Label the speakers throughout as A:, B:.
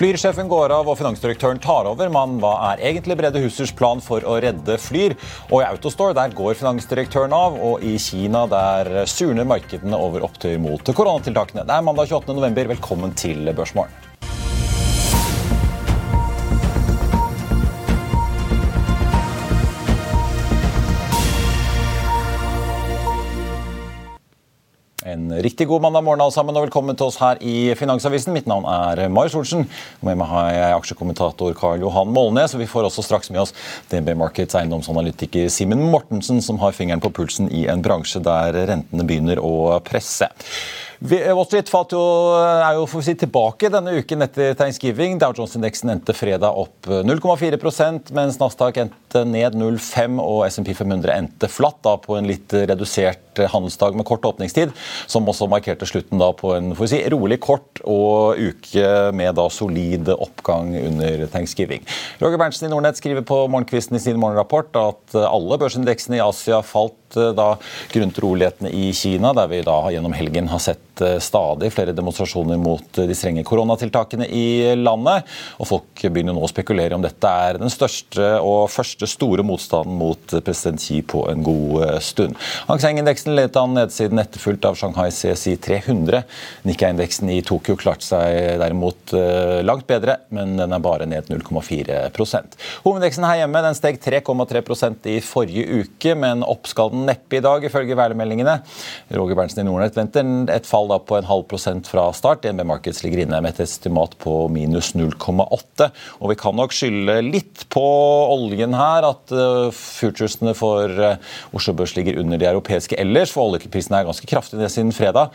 A: Flyrsjefen går av og finansdirektøren tar over, men hva er egentlig Brede Hussers plan for å redde Flyr? Og i Autostore der går finansdirektøren av, og i Kina der surner markedene over opptøyer mot koronatiltakene. Det er mandag 28. november. Velkommen til Børsmorgen. Riktig god mandag morgen alle sammen, og velkommen til oss her i Finansavisen. Mitt navn er Marius Olsen. og Med meg har jeg aksjekommentator Karl Johan Molnes. og Vi får også straks med oss DNB Markets eiendomsanalytiker Simen Mortensen, som har fingeren på pulsen i en bransje der rentene begynner å presse. Vi- Wall Street falt jo, er jo får vi si, tilbake denne uken etter thanksgiving. Dow Jones-indeksen endte fredag opp 0,4% mens Nasdaq endte ned 0,5 og SMP 500 endte flatt da, på en litt redusert handelsdag med kort åpningstid, som også markerte slutten da på en si, rolig kort og uke med da solid oppgang under thanksgiving. Roger Berntsen i Nordnett skriver på morgenkvisten i sin morgenrapport at alle børsindeksene i Asia falt eh, da urolighetene i Kina, der vi da gjennom helgen har sett eh, stadig flere demonstrasjoner mot eh, de strenge koronatiltakene i landet. Og folk begynner nå å spekulere om dette er den største og første store motstanden mot president Xi på en god stund. Hang Seng-indeksen ledet an nedsiden etterfulgt av Shanghai CSI 300. Nikkei-indeksen i Tokyo klarte seg derimot langt bedre, men den er bare ned 0,4% Hovedindeksen her hjemme den steg 3,3% i forrige uke, men opp skal den neppe i dag, ifølge værmeldingene. Roger Berntsen i Nordnett venter et fall da på en halv prosent fra start. DNB Markets ligger inne med et estimat på minus 0,8. Og vi kan nok skylde litt på oljen her, at eh, futuresene for eh, Oslo Børs ligger under de europeiske ellers, for oljeprisen er ganske kraftig ned siden fredag.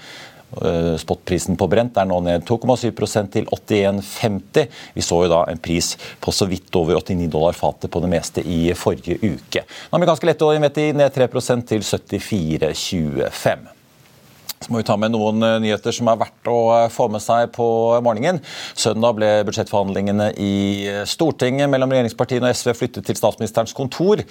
A: Eh, Spotprisen på Brent er nå ned 2,7% til 81,50. Vi så jo da en pris på så vidt over 89 dollar fatet på det meste i forrige uke. Den amerikanske lettoljen ned 3% til 74,25. Må vi ta med noen eh, nyheter som er verdt å eh, få med seg på morgenen. Søndag ble budsjettforhandlingene i eh, Stortinget mellom regjeringspartiene og SV flyttet til statsministerens kontor.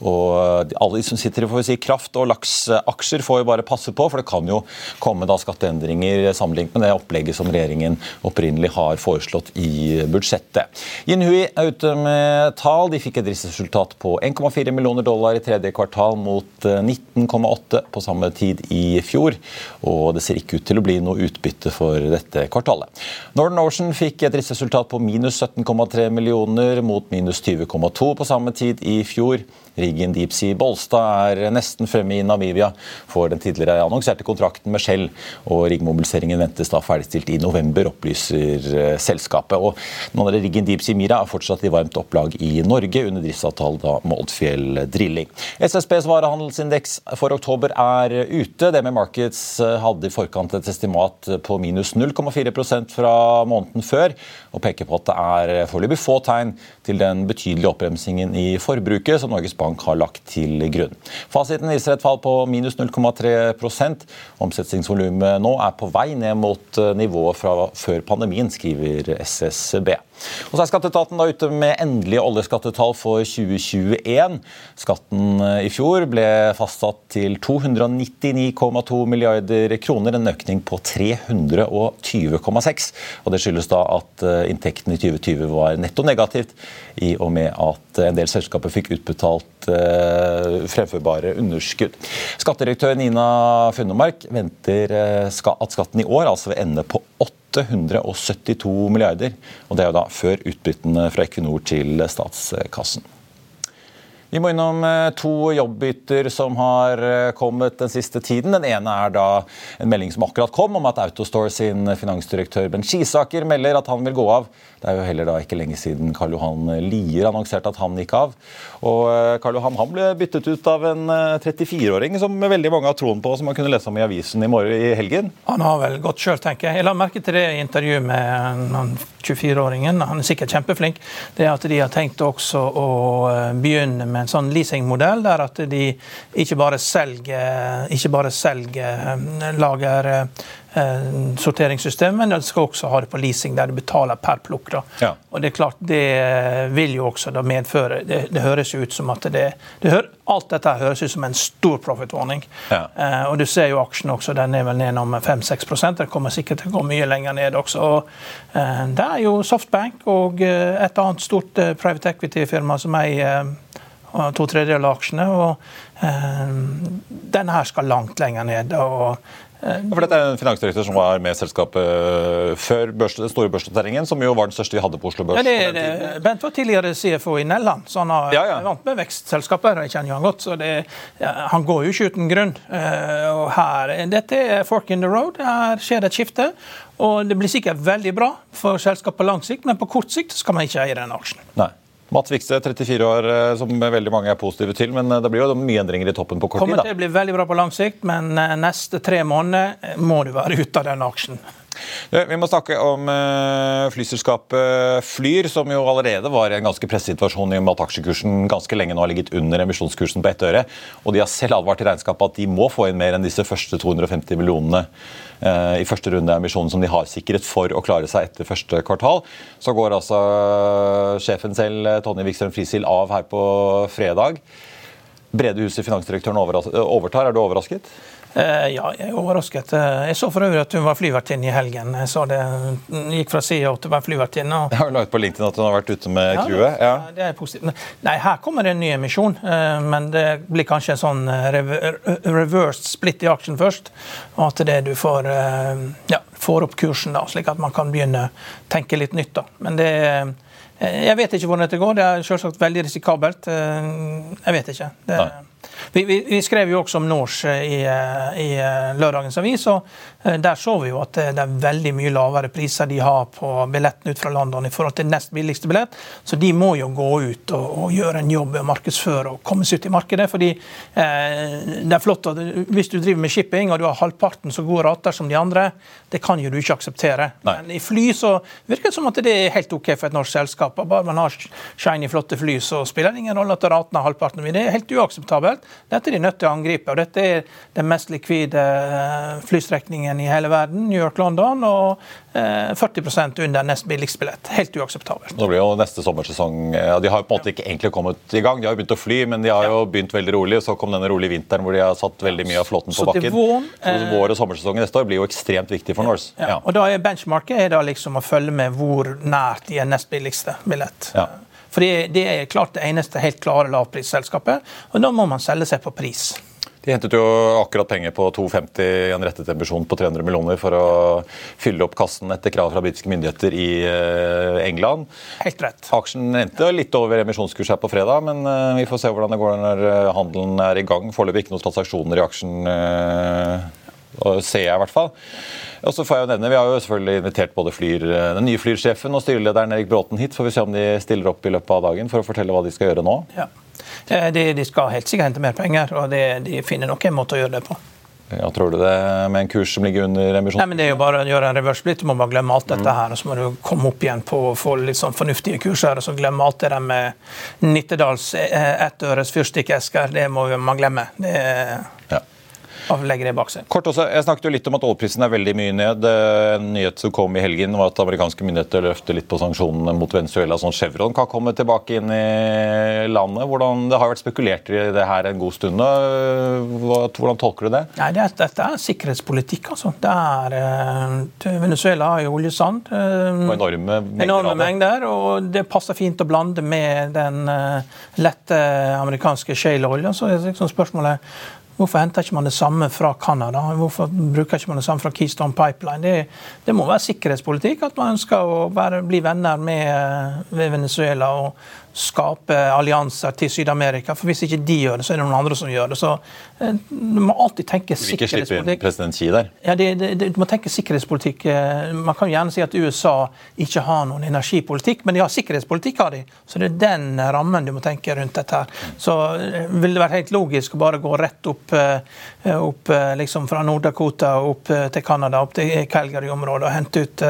A: Og alle de som sitter i si, kraft- og laksaksjer får jo bare passe på, for det kan jo komme da skatteendringer sammenlignet med det opplegget som regjeringen opprinnelig har foreslått i budsjettet. Yinhui er ute med tall. De fikk et driftsresultat på 1,4 millioner dollar i tredje kvartal mot 19,8 på samme tid i fjor og det ser ikke ut til å bli noe utbytte for dette kvartalet. Northern Ocean fikk et driftsresultat på minus 17,3 millioner mot minus 20,2 på samme tid i fjor. Riggen Deep Sea Bolstad er nesten fremme i Namibia for den tidligere annonserte kontrakten med Shell, og riggmobiliseringen ventes da ferdigstilt i november, opplyser eh, selskapet. Og den andre riggen Deep Sea Mira er fortsatt i varmt opplag i Norge under driftsavtale med Oddfjell Drilling. SSBs varehandelsindeks for oktober er ute. Det med Markets eh, hadde i forkant et estimat på minus 0,4% fra måneden før, og peker på at det er foreløpig få tegn til den betydelige oppbremsingen i forbruket som Norges Bank har lagt til grunn. Fasiten viser et fall på minus 0,3% Omsetningsvolumet nå er på vei ned mot nivået fra før pandemien, skriver SSB. Og så er Skatteetaten da ute med endelige oljeskattetall for 2021. Skatten i fjor ble fastsatt til 299,2 milliarder kroner, en økning på 320,6. Og Det skyldes da at inntekten i 2020 var netto negativt, i og med at en del selskaper fikk utbetalt fremførbare underskudd. Skattedirektør Nina Funnemark venter at skatten i år altså vil ende på 872 milliarder. og Det er jo da før utbyttene fra Equinor til statskassen. Vi må innom eh, to jobbbytter som har eh, kommet den siste tiden. Den ene er da en melding som akkurat kom om at Autostore sin finansdirektør Ben Skisaker melder at han vil gå av. Det er jo heller da ikke lenge siden Karl Johan Lier annonserte at han gikk av. Og eh, Karl Johan han ble byttet ut av en 34-åring som veldig mange har troen på, som man kunne lese om i avisen i morgen i helgen.
B: Han har vel gått sjøl, tenker jeg. Jeg la merke til det i intervjuet med 24-åringen. Han er sikkert kjempeflink. Det er at de har tenkt også å begynne med en sånn leasingmodell der at de ikke bare selger, ikke bare selger eh, lager eh, sorteringssystem, men de skal også ha det på leasing, der du betaler per plukk. Ja. Og Det er klart, det vil jo også da medføre Det, det høres jo ut som at det, det hører, Alt dette høres ut som en stor profit-warning. Ja. Eh, og Du ser jo aksjen også, den er vel ned om 5-6% Den kommer sikkert til å gå mye lenger ned også. Og, eh, det er jo Softbank og eh, et annet stort private equity-firma som eier to tredjedeler av aksjene. og eh, Denne her skal langt lenger ned. og
A: eh, for dette er en finansdirektør som var med selskapet før børs, den store børsnoteringen, som jo var den største vi hadde på Oslo Børs.
B: Ja, det, det, Bent var tidligere CFO i Nelland, så han har ja, ja. vant med vekstselskaper. Jeg kjenner jo han godt, så det, Han går jo ikke uten grunn. Uh, og her, Dette er fork in the road. Her skjer det et skifte. Og det blir sikkert veldig bra for selskapet på lang sikt, men på kort sikt skal man ikke eie den aksjen.
A: Nei. Mats Vikse, 34 år, eh, som veldig mange er positive til. Men eh, det blir jo mye endringer i toppen på kort
B: tid.
A: Kommer
B: til å bli veldig bra på lang sikt, men eh, neste tre måneder må du være ute av den aksjen.
A: Vi må snakke om flyselskapet Flyr, som jo allerede var i en ganske pressesituasjon i og med at aksjekursen ganske lenge nå har ligget under emisjonskursen på ett øre. Og de har selv advart i regnskapet at de må få inn mer enn disse første 250 millionene Eh, i første runde emisjonen som de har sikret for å klare seg etter første kvartal. Så går altså sjefen selv, Tonje Wikstrøm Frisil, av her på fredag. Bredehuset, finansdirektøren, overtar. Er du overrasket?
B: Uh, ja, jeg er overrasket. Uh, jeg så for øvrig at hun var flyvertinne i helgen. Jeg sa det hun gikk fra CEO til å være flyvertinne.
A: Og... Har lagt på LinkedIn at hun har vært ute med ja, crewet.
B: Ja. det er positivt. Nei, her kommer det en ny emisjon, uh, men det blir kanskje en sånn reversed split i aksjen først. Og at det du får, ja, får opp kursen, da, slik at man kan begynne å tenke litt nytt. da. Men det jeg vet ikke hvordan dette går. Det er selvsagt veldig risikabelt. Jeg vet ikke. Det, vi, vi, vi, skrev jo også om Norse i, eh, i eh, lørdagens avis, og eh, der så vi jo at det er veldig mye lavere priser de har på billetten ut fra London i forhold til nest billigste billett. Så de må jo gå ut og, og gjøre en jobb med å markedsføre og komme seg ut i markedet. fordi eh, det er flott at Hvis du driver med shipping og du har halvparten så gode rater som de andre, det kan jo du ikke akseptere. Nei. Men i fly så virker det som at det er helt OK for et norsk selskap. Bare man har shiny, flotte fly, så spiller det ingen rolle at ratene er halvparten. Det er helt uakseptabelt. Dette er de nødt til å angripe. og Dette er den mest likvide eh, flystrekningen i hele verden, New York-London, og 40 eh, under nest billigste billett. Helt uakseptabelt.
A: Nå blir jo neste sommersesong ja, De har jo på en måte ikke egentlig kommet i gang. De har jo begynt å fly, men de har jo begynt veldig rolig. Så kom denne rolige vinteren hvor de har satt veldig mye av flåten på bakken. Våren, så eh, vår og sommersesongen neste år blir jo ekstremt viktig for Norse.
B: Ja, ja. Og da er benchmarket er da liksom å følge med hvor nært de er nest billigste billett. Ja. For det er klart det eneste helt klare lavprisselskapet, og da må man selge seg på pris.
A: De hentet jo akkurat penger på 250 i en rettet emisjon på 300 millioner for å fylle opp kassen etter krav fra britiske myndigheter i eh, England.
B: Helt rett.
A: Aksjen endte litt over emisjonskurs her på fredag, men eh, vi får se hvordan det går når eh, handelen er i gang. Foreløpig ikke noen transaksjoner i aksjen, ser jeg i hvert fall. Og så får jeg jo nevne, Vi har jo selvfølgelig invitert både flyr, den nye flyrsjefen og styrelederen Erik Bråten hit. Får vi se om de stiller opp i løpet av dagen for å fortelle hva de skal gjøre nå.
B: Ja. Eh, de, de, skal helt sikkert hente mer penger, og de, de finner nok en måte å gjøre det på.
A: Ja, tror du det med en kurs som ligger under emisjon?
B: Nei, men Det er jo bare å gjøre en reverse. Du må bare glemme alt dette her. og Så må du komme opp igjen på å få litt sånn fornuftige kurser. og så Glemme alt det der med Nittedals eh, ettøres fyrstikkesker. Det må man glemme. Det,
A: ja.
B: Og det bak seg.
A: Kort også, Jeg snakket jo litt om at oljeprisen er veldig mye ned. En nyhet som kom i helgen var at amerikanske myndigheter løfter litt på sanksjonene mot Venezuela. sånn Chevron kan komme tilbake inn i landet. Hvordan, det har vært spekulert i det her en god stund. Hvordan tolker du det?
B: Nei, Dette er sikkerhetspolitikk. altså. Det er, uh, Venezuela har jo oljesand. Uh,
A: enorme mengder.
B: Enorme mengder, og det passer fint å blande med den uh, lette amerikanske shale-olja. Så er liksom spørsmålet Hvorfor henter ikke man det samme fra Canada? Hvorfor bruker ikke man det samme fra Keystone Pipeline? Det, det må være sikkerhetspolitikk at man ønsker å være, bli venner med, med Venezuela. og skape allianser til Syd-Amerika. For hvis ikke de gjør det, så er det noen andre som gjør det. Så eh, du må alltid tenke sikkerhetspolitikk.
A: Vil ikke slippe inn president Xi der?
B: Ja, det, det, det, du må tenke sikkerhetspolitikk. Eh, man kan gjerne si at USA ikke har noen energipolitikk, men de har sikkerhetspolitikk. av de. Så det er den rammen du må tenke rundt dette. her. Så ville vil det være helt logisk å bare gå rett opp, opp liksom fra Nord-Dakota opp til Canada, opp til Calgary-området og hente ut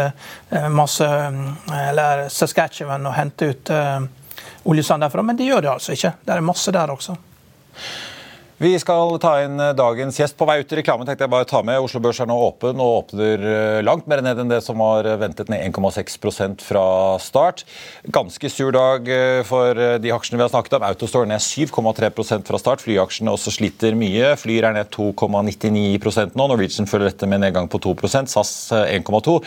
B: masse Eller Saskatchewan og hente ut oljesand derfra, men de gjør det altså ikke. Det er masse der også.
A: Vi skal ta inn eh, dagens gjest. På vei ut i reklamen tenkte jeg bare ta med Oslo Børs er nå åpen og åpner eh, langt mer ned enn det som var ventet, ned 1,6% fra start. Ganske sur dag eh, for de aksjene vi har snakket om. Autostore ned 7,3% fra start. Flyaksjene også sliter mye. Flyr er ned 2,99 nå. Norwegian følger dette med nedgang på 2% SAS 1,2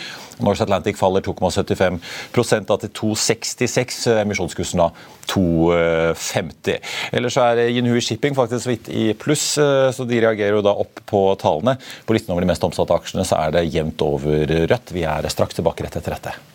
A: Norse Atlantic faller 2,75% da til 2,66. Emisjonskursen da 2,50. Ellers er Jinhui Shipping faktisk så vidt i pluss, eh, så de reagerer jo da opp på tallene. På listen over de mest omsatte aksjene så er det jevnt over rødt. Vi er straks tilbake rett etter dette.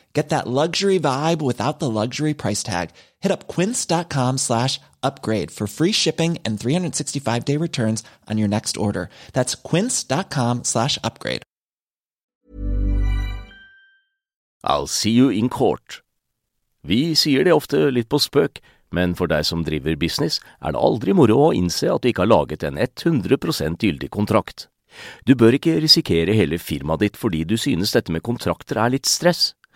C: Get that luxury vibe without the luxury price tag. Hit up quince.com slash upgrade for free shipping and 365 day returns on your next order. That's quince.com slash upgrade.
D: I'll see you in court. Vi sier det ofte litt på spøk, men for deg som driver business, er det aldri moro å innse at du ikke har laget en 100 gyldig kontrakt. Du bør ikke risikere hele firmaet ditt fordi du synes dette med kontrakter er litt stress.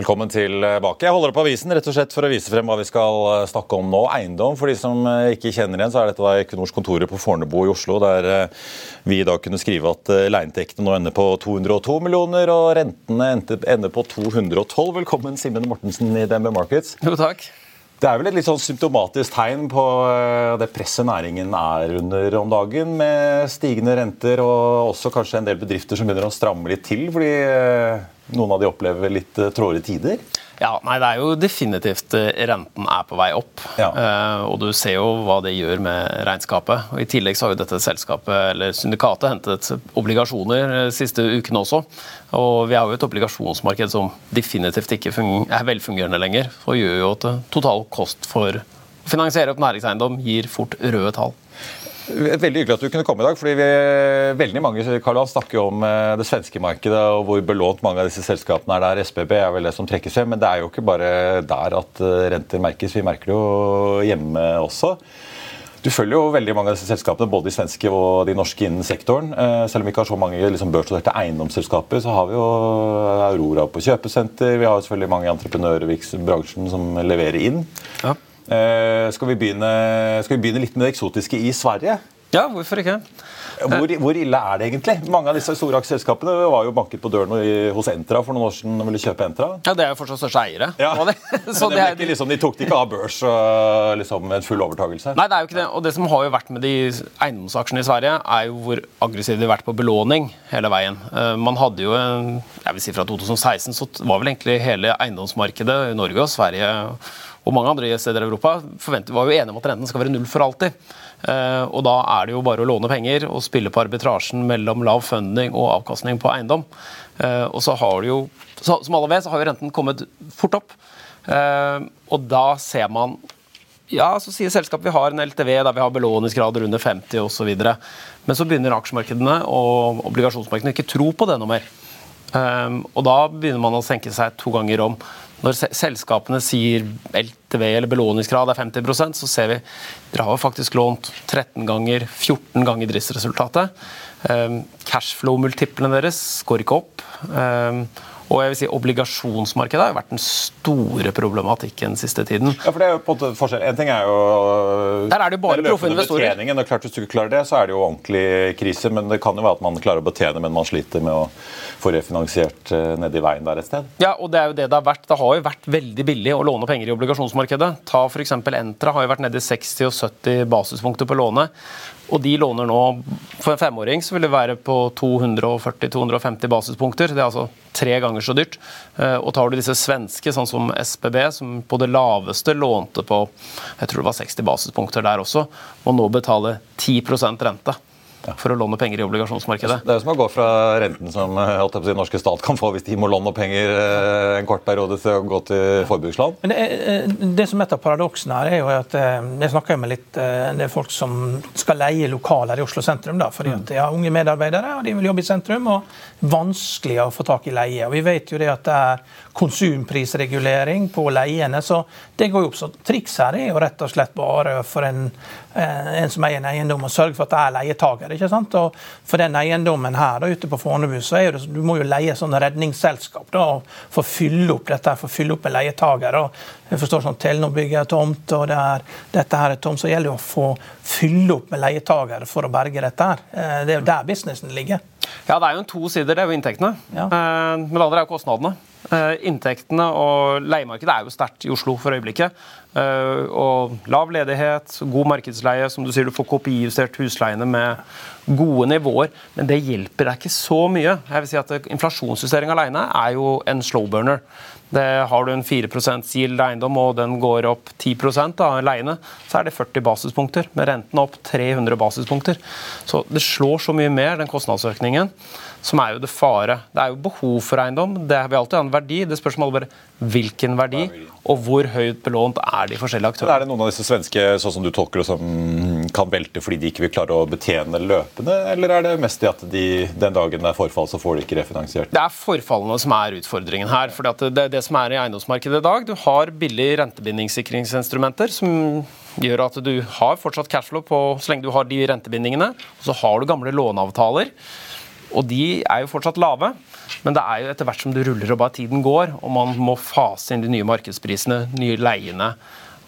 A: Velkommen tilbake. Jeg holder opp avisen rett og slett for å vise frem hva vi skal eh, snakke om nå. Eiendom. For de som eh, ikke kjenner igjen, så er dette da Equinors kontoret på Fornebu i Oslo, der vi vi da kunne skrive at leieinntektene nå ender på 202 millioner, og rentene ender på 212. Velkommen, Simen Mortensen i DNB Markets.
E: Jo, takk.
A: Det er vel et litt sånn symptomatisk tegn på det presset næringen er under om dagen, med stigende renter og også kanskje en del bedrifter som begynner å stramme litt til. fordi noen av de opplever litt uh, tråere tider?
E: Ja, nei, Det er jo definitivt eh, renten er på vei opp.
A: Ja.
E: Uh, og du ser jo hva det gjør med regnskapet. Og I tillegg så har jo dette selskapet, eller syndikatet hentet obligasjoner siste ukene også. Og vi har jo et obligasjonsmarked som definitivt ikke er velfungerende lenger. Og gjør jo at total kost for å finansiere opp næringseiendom gir fort røde tall.
A: Veldig hyggelig at du kunne komme i dag. fordi vi, Veldig mange Karl snakker jo om eh, det svenske markedet og hvor belånt mange av disse selskapene er der. SBB er vel det som trekkes frem, men det er jo ikke bare der at eh, renter merkes. Vi merker det jo hjemme også. Du følger jo veldig mange av disse selskapene, både de svenske og de norske innen sektoren. Eh, selv om vi ikke har så mange liksom, børsnoterte eiendomsselskaper, så har vi jo Aurora på kjøpesenter. Vi har jo selvfølgelig mange entreprenører i bransjen som leverer inn. Ja. Eh, skal, vi begynne, skal vi begynne litt med det eksotiske i Sverige?
E: Ja, hvorfor ikke?
A: Hvor, hvor, ille er det egentlig? Mange av disse store aksjeselskapene var jo banket på døren hos Entra for noen år siden og ville kjøpe Entra.
E: Ja, Det er jo fortsatt største eiere.
A: Ja. Men det er... liksom, de tok det ikke av børs og liksom, en full overtagelse.
E: Nei, det er jo ikke det. Og det som har jo vært med de eiendomsaksjene i Sverige, er jo hvor aggressive de har vært på belåning hele veien. Eh, man hadde jo en, jeg vil si Fra 2016 så var vel egentlig hele eiendomsmarkedet i Norge og Sverige og mange andre steder i Europa var jo enige om at renten skal være null for alltid. Uh, og Da er det jo bare å låne penger og spille på arbitrasjen mellom lav funding og avkastning på eiendom. Uh, og så har det jo, Som alle vet, så har jo renten kommet fort opp. Uh, og da ser man ja, så sier selskapet vi har en LTV der vi har belåningsgrader under 50 osv. Men så begynner aksjemarkedene og obligasjonsmarkedene ikke tro på det noe mer. Um, og da begynner man å senke seg to ganger om. Når selskapene sier LTV eller belåningsgrad er 50% så ser vi dere har faktisk lånt 13 ganger, 14 ganger driftsresultatet. Um, Cashflow-multiplene deres går ikke opp. Og jeg vil si Obligasjonsmarkedet har vært den store problematikken den siste tiden.
A: Ja, for det er jo på en forskjell. En ting er jo
E: Der er det jo bare proffe investorer.
A: Og klart Hvis du ikke klarer det, så er det jo ordentlig krise. Men det kan jo være at man klarer å betjene, men man sliter med å få refinansiert eh, nedi veien der et sted.
E: Ja, og det er jo det det har vært. Det har jo vært veldig billig å låne penger i obligasjonsmarkedet. Ta f.eks. Entra har jo vært nede i 60 og 70 basispunkter på lånet. Og de låner nå For en femåring så vil det være på 240-250 basispunkter. Det er altså tre ganger så dyrt. Eh, og tar du disse svenske, sånn som SBB, som på det laveste lånte på jeg tror det var 60 basispunkter der også, må nå betale 10% rente for å låne penger i obligasjonsmarkedet.
A: Det er jo som å gå fra renten som eh, den norske stat kan få hvis de må låne penger eh, en kort periode til å gå til forbrukslån.
B: Men det, er, det, som er et av paradoksene her, er jo at jeg snakker med litt det er folk som skal leie lokaler i Oslo sentrum. da, fordi at de har unge medarbeidere og de vil jobbe i sentrum. og Vanskelig å få tak i leie. og Vi vet jo det at det er konsumprisregulering på leiene. Så det går jo opp. Så triks her er jo rett og slett bare for en, eh, en som eier en eiendom, og sørge for at det er leietager. ikke sant? Og for den eiendommen her da, ute på Fornebu, så er det, du må jo leie sånn redningsselskap da, for å fylle opp dette, for å fylle opp med leietager. Og jeg forstår sånn Telenor bygger tomt, og det er, dette her er tomt, så gjelder det å få fylle opp med leietagere for å berge dette. her. Eh, det er jo der businessen ligger.
E: Ja, Det er jo en to sider. Det er jo inntektene. Ja. Eh, men det andre er jo kostnadene. Eh, inntektene og leiemarkedet er jo sterkt i Oslo for øyeblikket. Eh, og lav ledighet, god markedsleie, som du sier, du får kopijustert husleiene med gode nivåer. Men det hjelper deg ikke så mye. Jeg vil si at Inflasjonsjustering alene er jo en slowburner. Det har du en 4% yield eiendom, og den går opp 10 av leiene, så er det 40 basispunkter. Med renten opp 300 basispunkter. Så det slår så mye mer, den kostnadsøkningen som er jo det fare. Det er jo behov for eiendom. Det vil alltid ha en verdi. Det spørsmålet bare hvilken verdi, og hvor høyt belånt er de forskjellige aktørene.
A: Er det noen av disse svenske sånn som du tolker som kan velte fordi de ikke vil klare å betjene løpende, eller er det mest det at de, den dagen det er forfall, så får de ikke refinansiert?
E: Det er forfallene som er utfordringen her. for Det det, det som er i eiendomsmarkedet i dag. Du har billige rentebindingssikringsinstrumenter som gjør at du har fortsatt cashflow på, så lenge du har de rentebindingene. Og så har du gamle låneavtaler. Og de er jo fortsatt lave, men det er jo etter hvert som du ruller og bare tiden går, og man må fase inn de nye markedsprisene, nye leiene,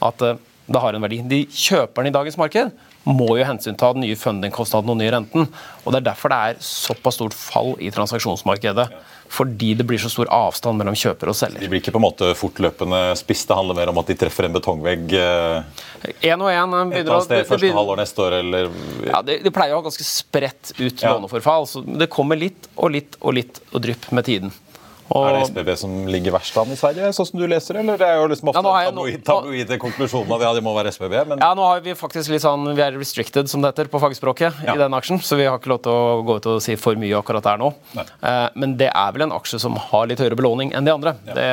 E: at eh, det har en verdi. De Kjøperne i dagens marked må jo hensynta den nye fundingkostnaden og nye renten. og Det er derfor det er såpass stort fall i transaksjonsmarkedet. Fordi det blir så stor avstand mellom kjøper og selger.
A: De blir ikke på en måte fortløpende spist, det handler mer om at de treffer en betongvegg
E: eh, en og en,
A: et eller annet sted første halvår neste år, eller
E: Ja, det, de pleier å ha ganske spredt ut ja. låneforfall. så Det kommer litt og litt og litt og drypp med tiden. Og,
A: er det SBB som ligger verst an i Sverige, sånn som du leser? Eller det er jo liksom ofte
E: Ja,
A: tabloid, tabloide konklusjonen at ja, det må være SBB, men
E: Ja, nå har vi faktisk litt sånn, vi er restricted, som det heter på fagspråket,
A: Ja.
E: i den aksjen. Så vi har ikke lov til å gå ut og si for mye akkurat der nå. Eh, men det er vel en aksje som har litt høyere belåning enn de andre. Det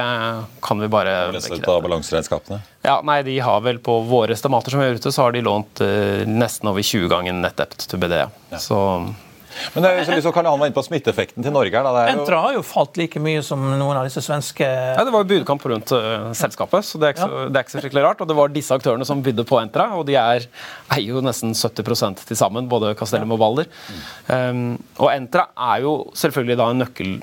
E: kan vi bare
A: lese ut av balanseregnskapene.
E: Ja, nei, de har vel På våre estimater som vi gjør ute, så har de lånt eh, nesten over 20 ganger nettept til BD. Så
A: Men det er jo så liksom Karl Johan var inne på smitteeffekten til Norge. Da. Det er jo,
B: Entra har jo falt like mye som noen av disse svenske
E: ja, Det var jo budkamp rundt uh, selskapet, så det er, ikke så, det er ikke så skikkelig rart. Og det var disse aktørene som bydde på Entra, og de er, eier jo nesten 70 til sammen, både Castellum og Balder. Um, og Entra er jo selvfølgelig da en nøkkel,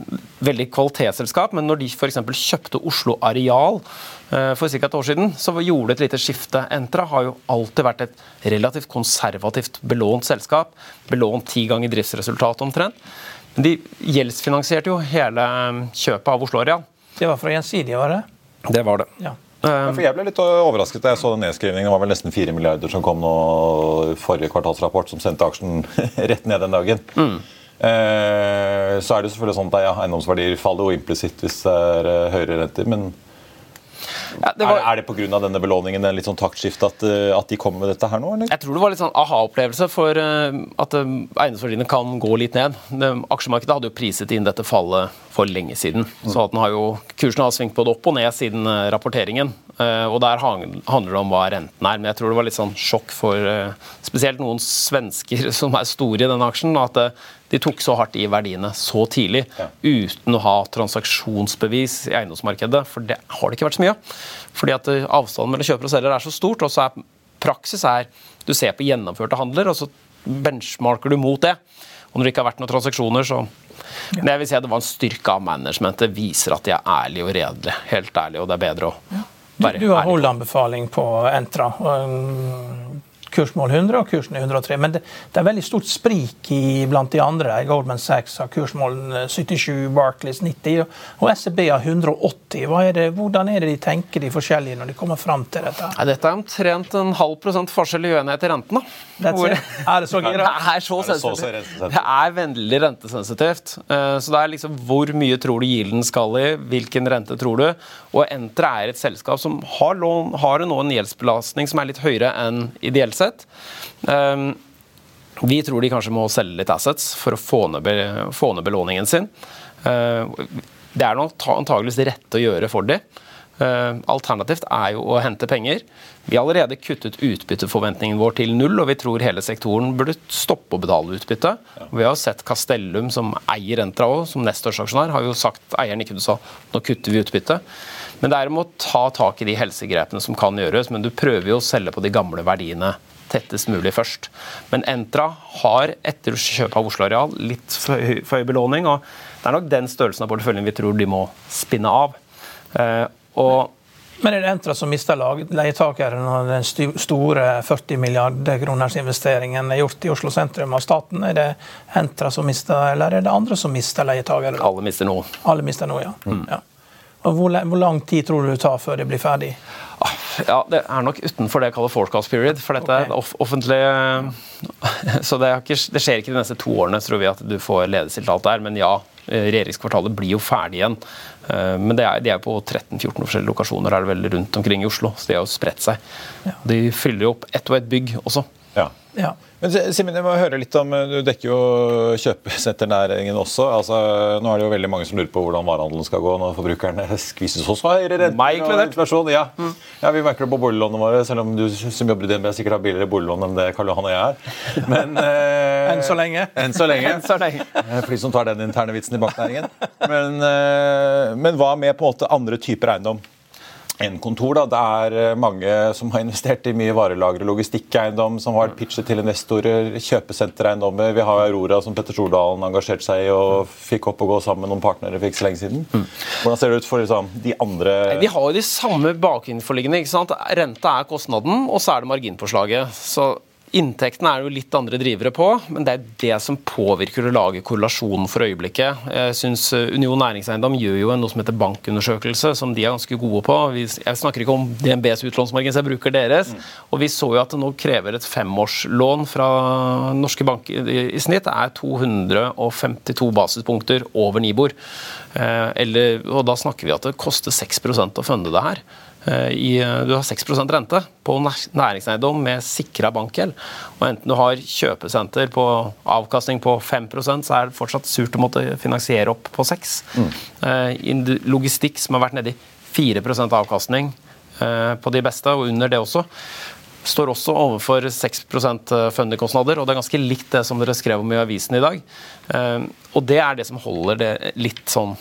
E: veldig kvalitetsselskap, men når de f.eks. kjøpte Oslo Areal for ca. et år siden, så gjorde det et lite skifte. Entra har jo alltid vært et relativt konservativt belånt selskap. Belånt ti ganger driftsresultatet omtrent. Men de gjeldsfinansierte jo hele eh, kjøpet av Oslo Areal.
B: Det var fra Gjensidige, var det?
E: Det var det.
B: Ja.
A: Ja, for jeg ble litt overrasket da jeg så den nedskrivningen. Det var vel nesten 4 milliarder som kom nå i forrige kvartalsrapport, som sendte aksjen rett ned den dagen. Eh, så er det selvfølgelig sånn at ja, eiendomsverdier faller jo implisitt hvis det er eh, høyere renter. Men
E: Ja, det var,
A: er, er det pga. denne belåningen en litt sånn taktskifte at, eh, at de kommer med dette her nå? Eller?
E: jeg tror det var litt sånn aha-opplevelse for eh, at eh, eiendomsverdiene kan gå litt ned. Det, aksjemarkedet hadde jo priset inn dette fallet for lenge siden. Så at den har jo, kursen har svingt både opp og ned siden rapporteringen. Og der handler det om hva renten er. Men jeg tror det var litt sånn sjokk for spesielt noen svensker som er store i denne aksjen. at de tok så hardt i verdiene så tidlig uten å ha transaksjonsbevis i eiendomsmarkedet. For det har det ikke vært så mye av. Fordi at eh, avstanden mellom kjøper og selger er så stort. Og så er praksis er du ser på gjennomførte handler, og så benchmarker du mot det. Og når det ikke har vært noen transaksjoner, så Men jeg vil si at det var en styrke av management. Det Viser at de er ærlige og redelige. Helt ærlige, og det er bedre å
B: Du,
E: være
B: du har holdanbefaling på Entra. Kursmål 100 og kursen er 103. Men det, det er veldig stort sprik i, blant de andre. Goldman Sachs har kursmål eh, 77, Barclays 90 og, SEB har 180. Hva er det, hvordan er det de tenker de forskjellige når de kommer fram til dette?
E: Ja, dette er omtrent en halv prosent forskjell i uenighet i renten. da. Hvor-
B: Er det så gira?
E: Det er så
A: det så
E: sensitivt. Det er veldig rentesensitivt. Eh, Så det er liksom hvor mye tror du gilden skal i, hvilken rente tror du? Og Entra er et selskap som har, lån, har nå en gjeldsbelastning som er litt høyere enn ideelt sett. Eh, Vi tror de kanskje må selge litt assets for å få ned, få ned belåningen sin. Eh, Det er nok ta- antageligvis det rette å gjøre for dem. Eh, Alternativt er jo å hente penger. Vi har allerede kuttet utbytteforventningen vår til null, og vi tror hele sektoren burde stoppe å betale utbytte. Vi har sett Castellum, som eier Entra òg, som nest største aksjonær, har jo sagt eieren ikke sa nå kutter vi utbytte. Men det er om å ta tak i de helsegrepene som kan gjøres, men du prøver jo å selge på de gamle verdiene tettest mulig først. Men Entra har etter kjøpet av Oslo Areal litt for høy, belåning, og det er nok den størrelsen av porteføljen vi tror de må spinne av. Eh, og
B: Men er det Entra som mister lag- leietakere når den store 40 milliarder kroners investeringen er gjort i Oslo sentrum av staten? Er det Entra som mister, eller er det andre som mister leietakere?
E: alle mister noe.
B: Alle mister nå, ja. ja. Og hvor, hvor lang tid tror du det tar før det blir ferdig?
E: Ja, Det er nok utenfor det jeg kaller forecast period. For dette er off offentlig Så det, ikke, det skjer ikke de neste to årene, tror vi, at du får ledestilt der. Men ja, eh, regjeringskvartalet blir jo ferdig igjen. Eh, Men det er, de er på 13-14 forskjellige lokasjoner er det vel rundt omkring i Oslo. Så de har jo spredt seg. De fyller jo opp ett og ett bygg også.
A: Ja.
B: Ja.
A: Men Simen, jeg må høre litt om, Du dekker jo kjøpesenternæringen også. altså Nå er det jo veldig mange som lurer på hvordan varehandelen skal gå når forbrukerne skvises hos høyere renter og inflasjon. Ja. ja, Vi merker det på boliglånene våre, selv om du som jobber i DNB sikkert har billigere boliglån enn det Karl Johan og jeg er. Men, eh,
B: Enn så lenge.
A: Enn så lenge.
E: enn Så lenge.
A: Eh, For de som tar den interne vitsen i banknæringen. Men, eh, men hva med på en måte andre typer eiendom? Enn kontor. Da. Det er eh, mange som har investert i mye varelager og logistikkeiendom, som har pitchet til investorer, kjøpesentereiendommer. Vi har Aurora, som Petter Stordalen engasjerte seg i og fikk opp og gå sammen med noen partnere for ikke så lenge siden. Hvordan ser det ut for liksom, de andre
E: De har jo de samme bakinforliggende. ikke sant? Renta er kostnaden, og så er det marginpåslaget. Så Inntektene er det jo litt andre drivere på, men det er det som påvirker å lage korrelasjonen for øyeblikket. Jeg synes eh, Union Næringseiendom gjør jo noe som heter bankundersøkelse, som de er ganske gode på. Jeg snakker ikke om DNBs utlånsmargin, så jeg bruker deres. Mm. Og vi så jo at det nå krever et femårslån fra norske banker i snitt er 252 basispunkter over Nibor. Eh, eller, og da snakker vi at det koster 6% å funde det her. Eh, i, du har 6% rente på næringseiendom med sikra bankgjeld. Og enten du har kjøpesenter på avkastning på 5% så er det fortsatt surt å måtte finansiere opp på 6 mm. Eh, logistikk som har vært nedi 4 avkastning eh, på de beste, og under det også, står også overfor 6% fundekostnader, og det er ganske likt det som dere skrev om i avisen i dag. Og det er det som holder det litt sånn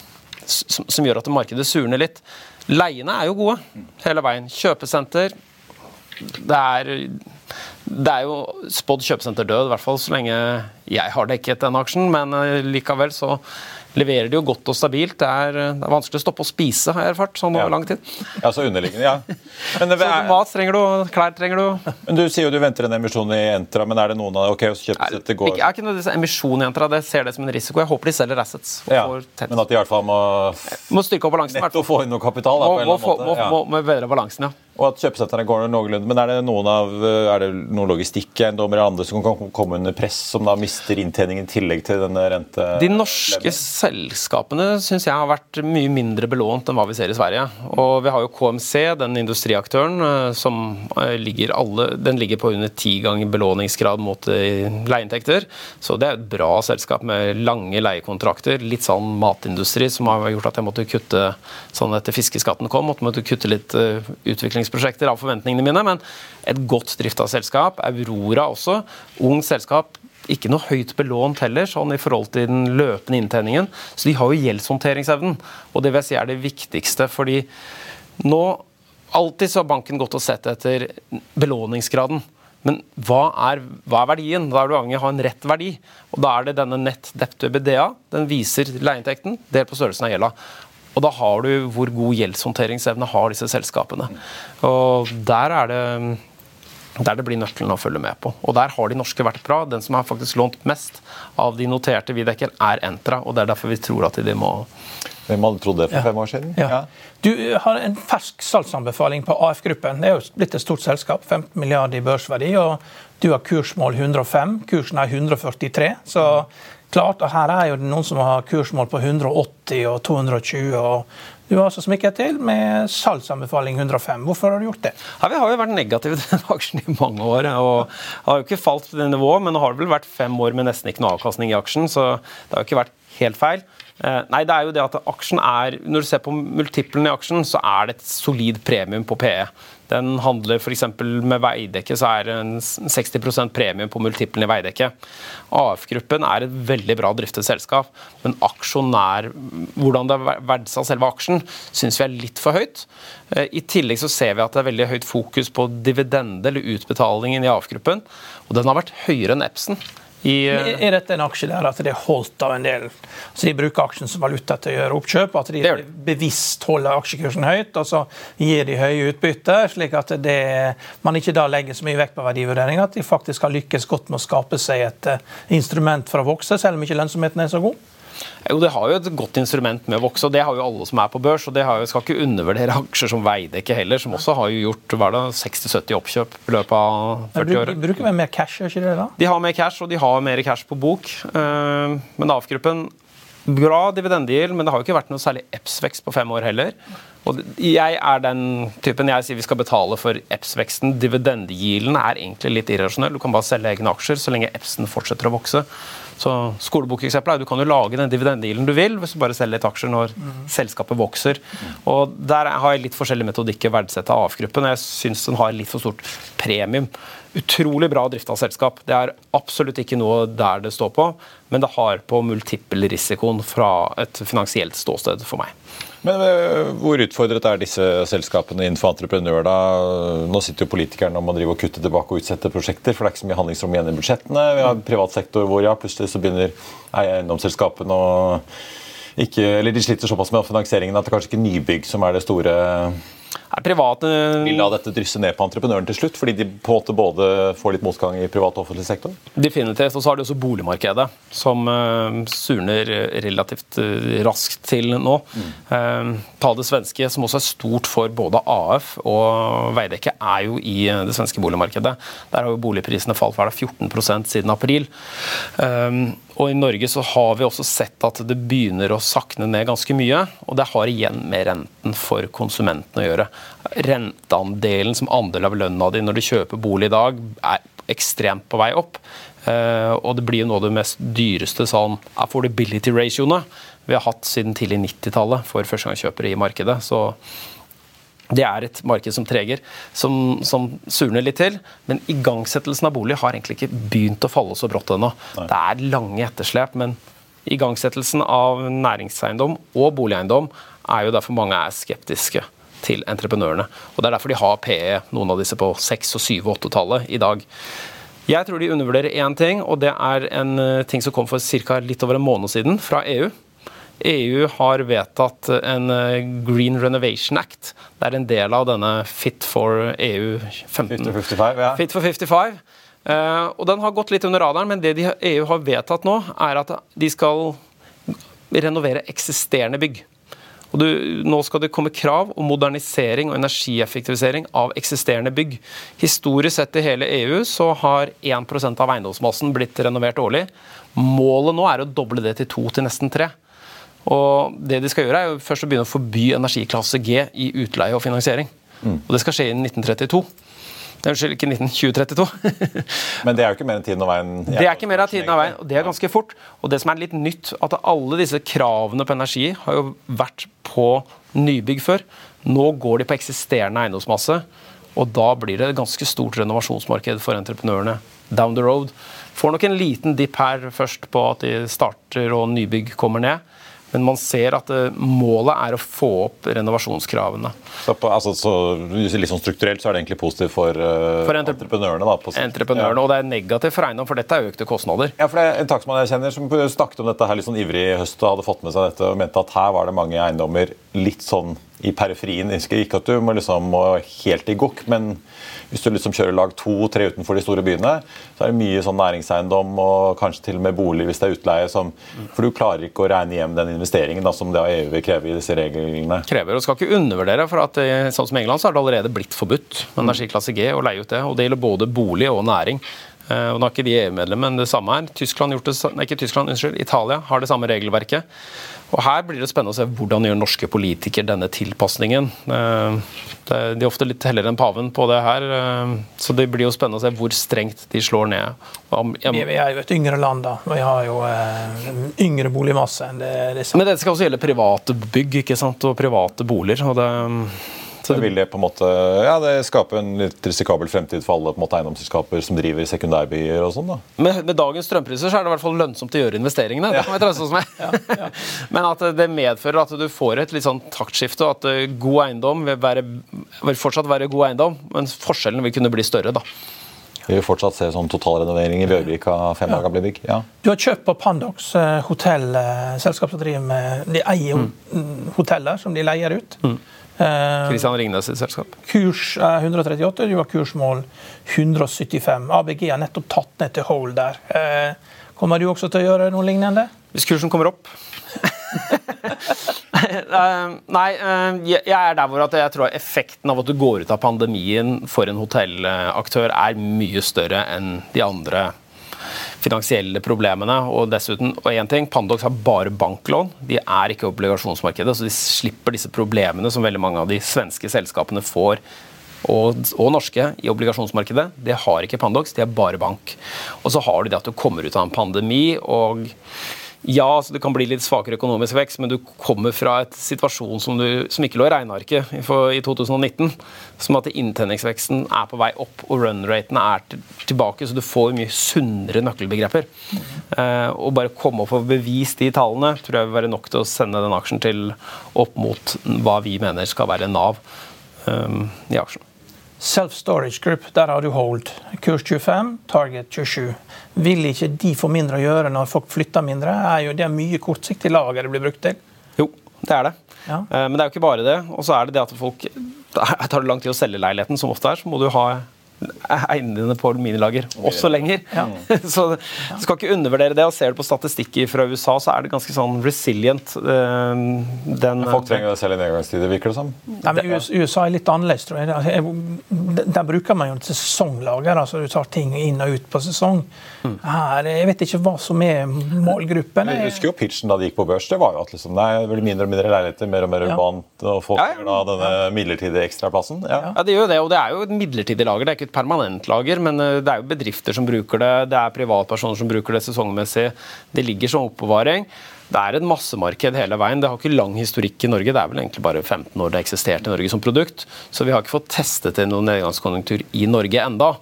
E: som gjør at markedet surner litt. Leiene er jo gode hele veien. Kjøpesenter Det er, det er jo spådd kjøpesenter død, i hvert fall så lenge jeg har dekket den aksjen, men eh, likevel så leverer de jo godt og stabilt. Det er, det er vanskelig å stoppe å spise, har jeg erfart, sånn over ja. lang tid.
A: Ja, så underliggende, ja.
E: Men det, er, mat trenger du, klær trenger du.
A: Men Du sier jo du venter en emisjon i Entra, men er det noen av ok, så kjøpes dette går...
E: Jeg er ikke noe emisjon i Entra, det ser det som en risiko. Jeg håper de selger assets.
A: Ja, men at de i hvert fall må,
E: må styrke opp balansen.
A: Netto få inn noe kapital. Da,
E: må, må, må, må, må bedre balansen, ja.
A: Og at kjøpesentrene går noenlunde. Men er det noen av, er det noen logistikkeiendommer eller andre som kan komme under press, som da mister inntjeningen i tillegg til denne rente...
E: De norske selskapene syns jeg har vært mye mindre belånt enn hva vi ser i Sverige. Og vi har jo KMC, den industriaktøren, eh, som eh, ligger alle Den ligger på under ti ganger belåningsgrad mot eh, leieinntekter. Så det er et bra selskap med lange leiekontrakter. Litt sånn matindustri som har gjort at jeg måtte kutte sånn etter fiskeskatten kom, måtte kutte litt utvikling forskningsprosjekter av forventningene mine, men et godt drifta selskap. Aurora også. Ung selskap. Ikke noe høyt belånt heller, sånn i forhold til den løpende inntjeningen. Så de har jo gjeldshåndteringsevnen, og det vil jeg si er det viktigste. fordi nå Alltid så har banken gått og sett etter belåningsgraden. Men hva er, hva er, verdien? Da er du avhengig av å ha en rett verdi. Og Da er det denne nett debt to BDA. Den viser leieinntekten delt på størrelsen av gjelda. Og da har du hvor god gjeldshåndteringsevne har disse selskapene. Og der er det der det blir nøkkelen å følge med på. Og Der har de norske vært bra. Den som har faktisk lånt mest av de noterte vi dekker, er Entra. og Det er derfor vi tror at de må
A: Hvem hadde trodd det for ja. fem år siden?
B: Ja. Ja. Du har en fersk salgsanbefaling på AF-gruppen. Det er jo blitt et stort selskap. 15 milliarder i børsverdi. og Du har kursmål 105. Kursen er 143. Så klart, og Her er jo noen som har kursmål på 180 og 220. og Du har altså smikket til med salgsanbefaling 105. Hvorfor har du gjort det?
E: Ja, vi har jo vært negative til den aksjen i mange år. og Har jo ikke falt til det nivået, men nå har det vel vært fem år med nesten ikke noe avkastning i aksjen, så det har jo ikke vært helt feil. Eh, nei, det er jo det at aksjen er, Når du ser på multiplen i aksjen, så er det et solid premium på PE. Den handler f.eks. med Veidekke, så er det en 60% premium på multiplen i Veidekke. AF-gruppen er et veldig bra driftet selskap, men aksjonær, hvordan det er verdsatt selve aksjen, syns vi er litt for høyt. Eh, I tillegg så ser vi at det er veldig høyt fokus på dividende eller utbetalingen i AF-gruppen, og den har vært høyere enn Epson.
B: I, er dette en aksje der at det er holdt av en del Så de bruker aksjen som valuta til å gjøre oppkjøp? At de bevisst holder aksjekursen høyt, og så gir de høye utbytte, slik at det, man ikke da legger så mye vekt på verdivurdering, at de faktisk har lykkes godt med å skape seg et eh, instrument for å vokse, selv om ikke lønnsomheten er så god?
E: Jo, Det har jo et godt instrument med å vokse, og det har jo alle som er på børs. og det har jo, skal ikke undervurdere aksjer som Veidekke heller, som også har jo gjort 60-70 oppkjøp i løpet av 40 år.
B: De bruker mer cash, gjør ikke det da?
E: De har mer cash, og de har mer cash på bok. Eh, men AF-gruppen Bra dividendegild, men det har jo ikke vært noe særlig EPS-vekst på fem år heller. Og jeg er den typen jeg sier vi skal betale for EPS-veksten. Dividendegilden er egentlig litt irrasjonell. Du kan bare selge egne aksjer så lenge EPS-en fortsetter å vokse. Så Skolebokeksempelet er du kan jo lage den dividendegilden du vil hvis du bare selger litt aksjer når mm. selskapet vokser. Og Der har jeg litt forskjellig metodikk i å verdsette AF-gruppen. Jeg syns den har litt for stort premium. Utrolig bra drifta selskap. Det er absolutt ikke noe der det står på, men det har på multiple risikoen fra et finansielt ståsted for meg.
A: Men eh, Hvor utfordret er disse selskapene innenfor entreprenør? da? Nå sitter jo politikerne om å drive og kutte tilbake og utsette prosjekter, for det er ikke så mye handlingsrom igjen i budsjettene. Vi har privat sektor hvor ja, plutselig så begynner eiendomsselskapene å ikke, eller De sliter såpass med finansieringen at det kanskje ikke nybygg som er det store
E: er private
A: Vil da dette drysse ned på entreprenøren til slutt, fordi de på en måte både får litt motgang i privat og offentlig sektor?
E: Definitivt. Og så har du også boligmarkedet, som uh, surner relativt uh, raskt til nå. Mm. Uh, ta det svenske, som også er stort for både AF og Veidekke, er jo i det svenske boligmarkedet. Der har jo boligprisene falt hver 14% siden april. Um, og I Norge så har vi også sett at det begynner å sakne ned ganske mye. Og det har igjen med renten for konsumentene å gjøre. Renteandelen som andel av lønna di når du kjøper bolig i dag, er ekstremt på vei opp. Uh, og det blir jo noe av det mest dyreste sånn affordability ratioene vi har hatt siden tidlig 90-tallet for førstegangskjøpere i markedet. Så det er et marked som treger, som, som, surner litt til. Men igangsettelsen av bolig har egentlig ikke begynt å falle så brått ennå. Det er lange etterslep, men igangsettelsen av næringseiendom og boligeiendom er jo derfor mange er skeptiske til entreprenørene. Og Det er derfor de har PE, noen av disse på 6-, og 7- og 8-tallet i dag. Jeg tror de undervurderer én ting, og det er en eh, ting som kom for ca. litt over en måned siden fra EU. EU har vedtatt en eh, Green Renovation Act. Det er en del av denne Fit for EU 15.
A: Fit for 55, ja.
E: Fit for 55. Uh, og Den har gått litt under radaren, men det de, EU har vedtatt nå, er at de skal renovere eksisterende bygg. Og du, nå skal det komme krav om modernisering og energieffektivisering av eksisterende bygg. Historisk sett i hele EU så har 1% av eiendomsmassen blitt renovert årlig. Målet nå er å doble det til to til nesten tre. Og det de skal gjøre er jo først å begynne å forby energiklasse G i utleie og finansiering. Mm. Og det skal skje innen 1932. Unnskyld, ikke 1932.
A: Men det er jo ikke mer enn tiden og veien?
E: Det er ikke mer enn tiden og veien, og det er ganske fort. Og det som er litt nytt, at alle disse kravene på energi har jo vært på nybygg før. Nå går de på eksisterende eiendomsmasse, og da blir det et ganske stort renovasjonsmarked for entreprenørene down the road. Får nok en liten dipp her først på at de starter og nybygg kommer ned. Men man ser at eh, målet er å få opp renovasjonskravene.
A: Så, på, altså, så sånn Strukturelt så er det egentlig positivt for, uh, for entreprenørene? Da,
E: entreprenørene, ja. Og det er negativt for eiendom, for dette er økte kostnader.
A: Ja, for det er En takstmann jeg kjenner som snakket om dette her litt sånn ivrig i høst og hadde fått med seg dette og mente at her var det mange eiendommer litt sånn i periferien. Ikke at du må liksom må helt i gokk, men hvis du liksom kjører lag to-tre utenfor de store byene, så er det mye sånn næringseiendom og kanskje til og med bolig hvis det er utleie. Som, for du klarer ikke å regne hjem den investeringen da, som det EU vil kreve i disse reglene.
E: Krever, og Skal ikke undervurdere, for at sånn som England så har det allerede blitt forbudt med energiklasse G å leie ut det. og Det gjelder både bolig og næring. Eh, og Nå er ikke de EU-medlemmer, men det samme her. Tyskland det, nei, Tyskland, unnskyld, Italia har det samme regelverket. Og Her blir det spennende å se hvordan gjør norske politikere denne tilpasningen. Eh, de er ofte litt heller enn paven på det her, eh, så det blir jo spennende å se hvor strengt de slår ned.
B: Vi er jo et yngre land, da. Vi har jo yngre boligmasse enn det
E: det Men dette skal også gjelde private bygg ikke sant? og private boliger. og det
A: så vil det på en måte ja, det skape en litt risikabel fremtid for alle på en måte eiendomsselskaper som driver sekundærbyer og sånn? da?
E: Med, med, dagens strømpriser så er det i hvert fall lønnsomt å gjøre investeringene. Ja. det kan vi oss med. ja, ja. Men at det medfører at du får et litt sånn taktskifte, og at eh, god eiendom vil, være, vil fortsatt være god eiendom, men forskjellen vil kunne bli større. da.
A: Vi vil fortsatt se sånn totalrenovering i Bjørvika. fem ja. gamle bygg. Ja.
B: Du har kjøpt på Pandox, hotell, hotellselskap som driver med De eier mm. hoteller som de leier ut. Mm.
E: Kristian eh, Ringnes sitt selskap.
B: Kurs er 138, du har kursmål 175. ABG har nettopp tatt ned til hold der. Eh, kommer du også til å gjøre noe lignende?
E: Hvis kursen kommer opp. Eh, nei, jeg er der hvor jeg tror effekten av at du går ut av pandemien for en hotellaktør er mye større enn de andre finansielle problemene. Og dessuten, og en ting, Pandox har bare banklån. De er ikke obligasjonsmarkedet, så de slipper disse problemene som veldig mange av de svenske selskapene får. Og, og, norske i obligasjonsmarkedet. Det har ikke Pandox, de er bare bank. Og så har du det at du kommer ut av en pandemi. og ja, altså det kan bli litt svakere økonomisk vekst, men du kommer fra et situasjon som, du, som ikke lå i regnearket i 2019. Som at inntenningsveksten er på vei opp og run-ratene er tilbake. Så du får mye sunnere nøkkelbegreper. Eh, og bare komme og få bevist de tallene tror jeg vil være nok til å sende den aksjen til opp mot hva vi mener skal være Nav um, i aksjen.
B: Self-Storage Group, der har du hold. Kurs 25, target 27. Vil ikke de få mindre å gjøre når folk flytter mindre? Er jo det mye kortsiktig lager det blir brukt til?
E: Jo, det er det. Ja. Eh, men det er jo ikke bare det. Og så er det det at folk tar det lang tid å selge leiligheten, som ofte er, så må du ha eiendene dine på aluminiumlager også lenger. Ja. så du skal ikke undervurdere det. og Ser du på statistikker fra USA, så er det ganske sånn resilient.
A: Den, den, Folk trenger det selv i nedgangstider, virker det som?
B: Nei, men USA er litt annerledes, tror jeg. Altså, der bruker man jo sesonglager. altså Du tar ting inn og ut på sesong. Her, Jeg vet ikke hva som er målgruppen.
A: Jeg husker jo pitchen da de gikk på børs. Det var jo at liksom, det er mindre og mindre leiligheter, mer og mer urbant, og folk ja, ja. da denne midlertidige ekstraplassen.
E: Ja. ja, det gjør det. Og det er jo et midlertidig lager. Det er ikke et permanent lager, men eh, det er jo bedrifter som bruker det, det er privatpersoner som bruker det sesongmessig. Det ligger som oppbevaring. Det er et massemarked hele veien. Det har ikke lang historikk i Norge. Det er vel egentlig bare 15 år det har eksistert i Norge som produkt. Så vi har ikke fått testet det noen nedgangskonjunktur i Norge enda.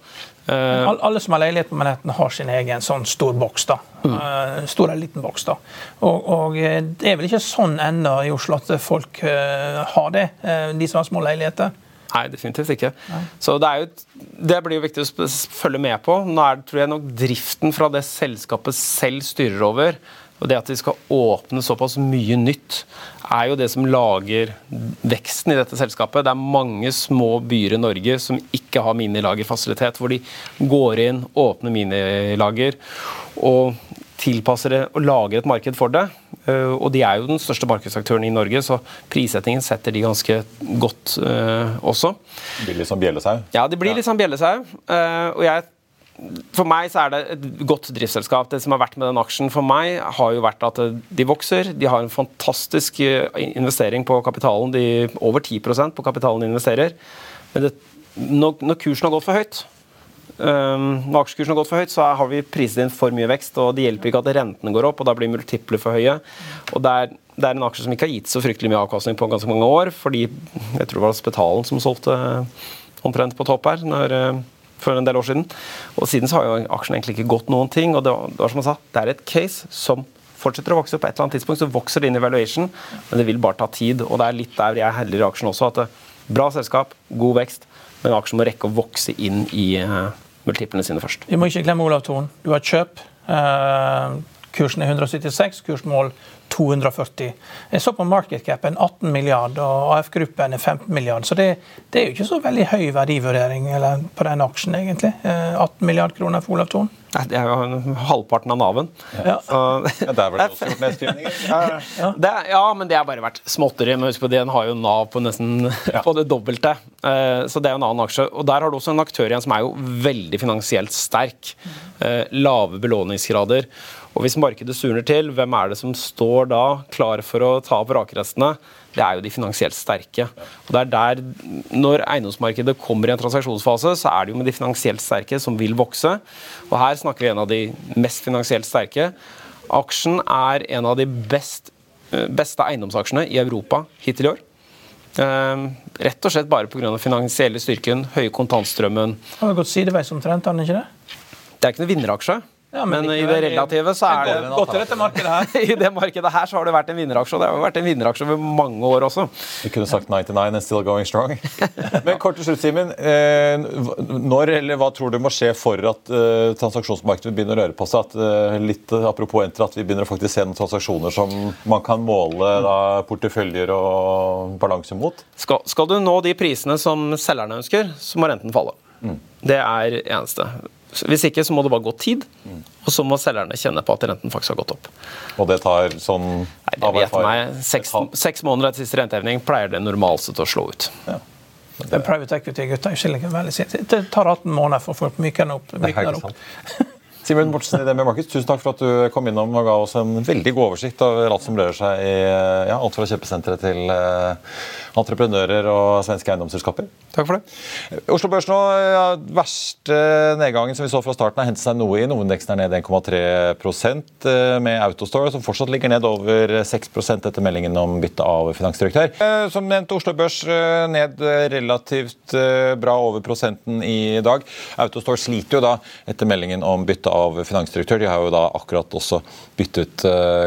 B: Uh, alle som har leilighet på Manhattan, har sin egen sånn stor boks. da. Mm. Uh, stor eller liten boks. da. Og, og, det er vel ikke sånn ennå i Oslo at folk uh, har det, de som har små leiligheter.
E: Nei, definitivt ikke. Nei. Så det, jo, det, blir jo viktig å følge med på. Nå er det tror jeg nok driften fra det selskapet selv styrer over. Og det at de skal åpne såpass mye nytt, er jo det som lager veksten i dette selskapet. Det er mange små byer i Norge som ikke har minilagerfasilitet, hvor de går inn, åpner minilager og tilpasser det og lager et marked for det. Eh, og de er jo den største markedsaktøren i Norge, så prissettingen setter de ganske godt uh, også.
A: Blir litt som bjellesau?
E: Ja, det blir litt som bjellesau. Uh, og jeg for meg så er det et godt driftsselskap. Det som har vært med den aksjen for meg, har jo vært at de vokser. De har en fantastisk investering på kapitalen. De over 10% på kapitalen de investerer. Men det, når, når kursen har gått for høyt, Um, når aksjekursen har gått for høyt, så har vi priset inn for mye vekst. og Det hjelper ikke at rentene går opp, og da blir multipler for høye. og det er, det er, en aksje som ikke har gitt så fryktelig mye avkastning på ganske mange år. fordi jeg tror det var Spetalen som solgte omtrent på topp her når, eh, for en del år siden. Og siden så har jo aksjen egentlig ikke gått noen ting. og det var, det var som jeg sa, det er et case som fortsetter å vokse. På et eller annet tidspunkt så vokser det inn i valuation, men det vil bare ta tid. og Det er litt der jeg heller i aksjen også. at det, Bra selskap, god vekst, men aksjen må rekke å vokse inn i uh, multiplene sine først.
B: Vi må ikke glemme Olav Thon. Du har kjøp. Uh, kursen er 176, kursmål 240. Jeg så på markedcapen 18 milliard, og AF-gruppen er 15 milliard. Så det, det, er jo ikke så veldig høy verdivurdering på den aksjen, egentlig. 18 eh, milliard kroner for Olav Thon.
E: Det er jo halvparten av Nav-en.
A: Ja. ja, der var det også gjort nedskrivninger.
E: Ja. ja, men det har bare vært småtteri. Men husk på, det, den har jo Nav på nesten ja. på det dobbelte. Eh, så det er jo en annen aksje. Og der har du også en aktør igjen som er jo veldig finansielt sterk. Eh, lave belåningsgrader. Og Hvis markedet surner til, hvem er det som står da klar for å ta opp rakrestene? Det er jo de finansielt sterke. Og det er der, Når eiendomsmarkedet kommer i en transaksjonsfase, så er det jo med de finansielt sterke som vil vokse. Og Her snakker vi en av de mest finansielt sterke. Aksjen er en av de best, eh, beste eiendomsaksjene i Europa hittil i år. Uh, rett og slett bare pga. den finansielle styrken, høye kontantstrømmen.
B: Har det gått sideveis omtrent, har den ikke det?
E: Det er ikke noen vinneraksje. Ja, men, men i det relative så er det
B: Godt i dette markedet her.
E: I det markedet her så har det vært en vinneraksje, og det har vært en vinneraksje over mange år også.
A: Du kunne sagt 99 and still going strong. men kort til slutt, Simen. Eh, når eller hva tror du må skje for at uh, transaksjonsmarkedet begynner å røre på seg? At, uh, litt apropos Enter, at vi begynner å faktisk se noen transaksjoner som man kan måle da, porteføljer og balanse mot?
E: Skal, skal, du nå de prisene som selgerne ønsker, så må renten falle. Mm. Det er eneste. Hvis ikke så må det bare gå tid, og så må selgerne kjenne på at renten faktisk har gått opp.
A: Og det tar sånn
E: Nei, det vet meg, seks, seks, måneder etter siste renteheving pleier det normalt til å slå ut. Ja.
B: Det er private equity-gutta i Valley Det tar 18 måneder for folk myker opp. Myker opp.
A: Simen Bortsen i DNB Markets, tusen takk for at du kom innom og ga oss en veldig god oversikt over alt som rører seg i ja, alt fra kjøpesenteret til uh, entreprenører og svenske eiendomsselskaper.
E: Takk for det.
A: Oslo Børs nå, ja, verste nedgangen som vi så fra starten, har hentet seg noe inn. Hovedindeksen er ned 1,3 eh, med Autostore, som fortsatt ligger ned over 6% etter meldingen om bytte av finansdirektør. Eh, som nevnt, Oslo Børs eh, ned relativt bra over prosenten i dag. Autostore sliter jo da etter meldingen om bytte av finansdirektør. De har jo da akkurat også byttet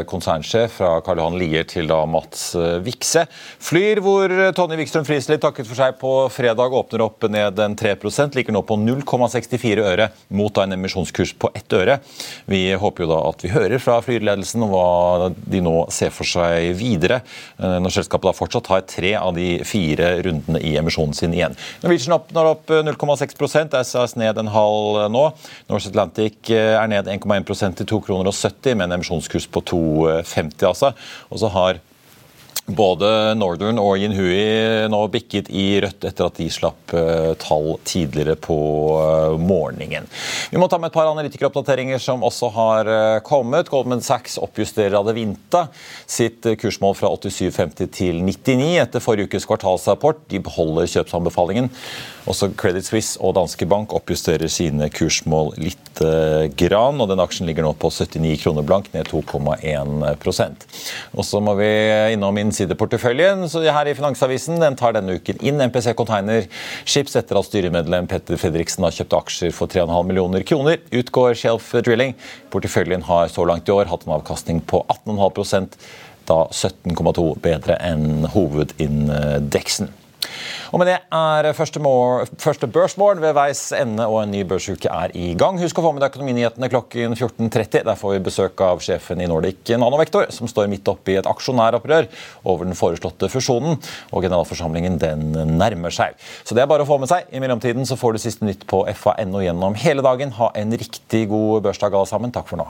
A: konsernsjef fra Karl Johan Lier til da Mats Vikse. Flyr hvor Tonje Wikstrøm Friisli takket for seg på fredag. Åpner opp ned en 3 ligger nå på 0,64 øre mot en emisjonskurs på 1 øre. Vi håper jo da at vi hører fra flyledelsen hva de nå ser for seg videre, eh, når selskapet da fortsatt har tre av de fire rundene i emisjonen sin igjen. Norwegian oppnår opp 0,6% SAS ned en halv nå. Norse Atlantic er ned 1,1 til 2,70 kroner og 70 med en emisjonskurs på 2,50. altså. Og så har både Northern og Yinhui nå bikket i rødt etter at de slapp uh, tall tidligere på uh, morgenen. Vi må ta med et par analytikeroppdateringer som også har uh, kommet. Goldman Sachs oppjusterer Adevinta sitt kursmål fra 87,50 til 99 etter forrige ukes kvartalsrapport. De beholder kjøpsanbefalingen. Også Credit Suisse og Danske Bank oppjusterer sine kursmål litt grann, og den aksjen ligger nå på 79 kroner blank, ned 2,1 Og så må vi innom innsideporteføljen her i Finansavisen den tar denne uken inn MPC Container Ships etter at styremedlem Petter Fredriksen har kjøpt aksjer for 3,5 millioner kroner. Utgår Shelf Drilling. Porteføljen har så langt i år hatt en avkastning på 18,5% da 17,2 bedre enn hovedindeksen. Og med det er første, første børsmorgen ved veis ende, og en ny børsuke er i gang. Husk å få med deg Økonominyhetene klokken 14.30. Der får vi besøk av sjefen i Nordic Nanovektor, som står midt oppe i et aksjonæropprør over den foreslåtte fusjonen. Og generalforsamlingen den nærmer seg. Så det er bare å få med seg. I mellomtiden så får du siste nytt på fa.no gjennom hele dagen. Ha en riktig god børsdag alle sammen. Takk for nå.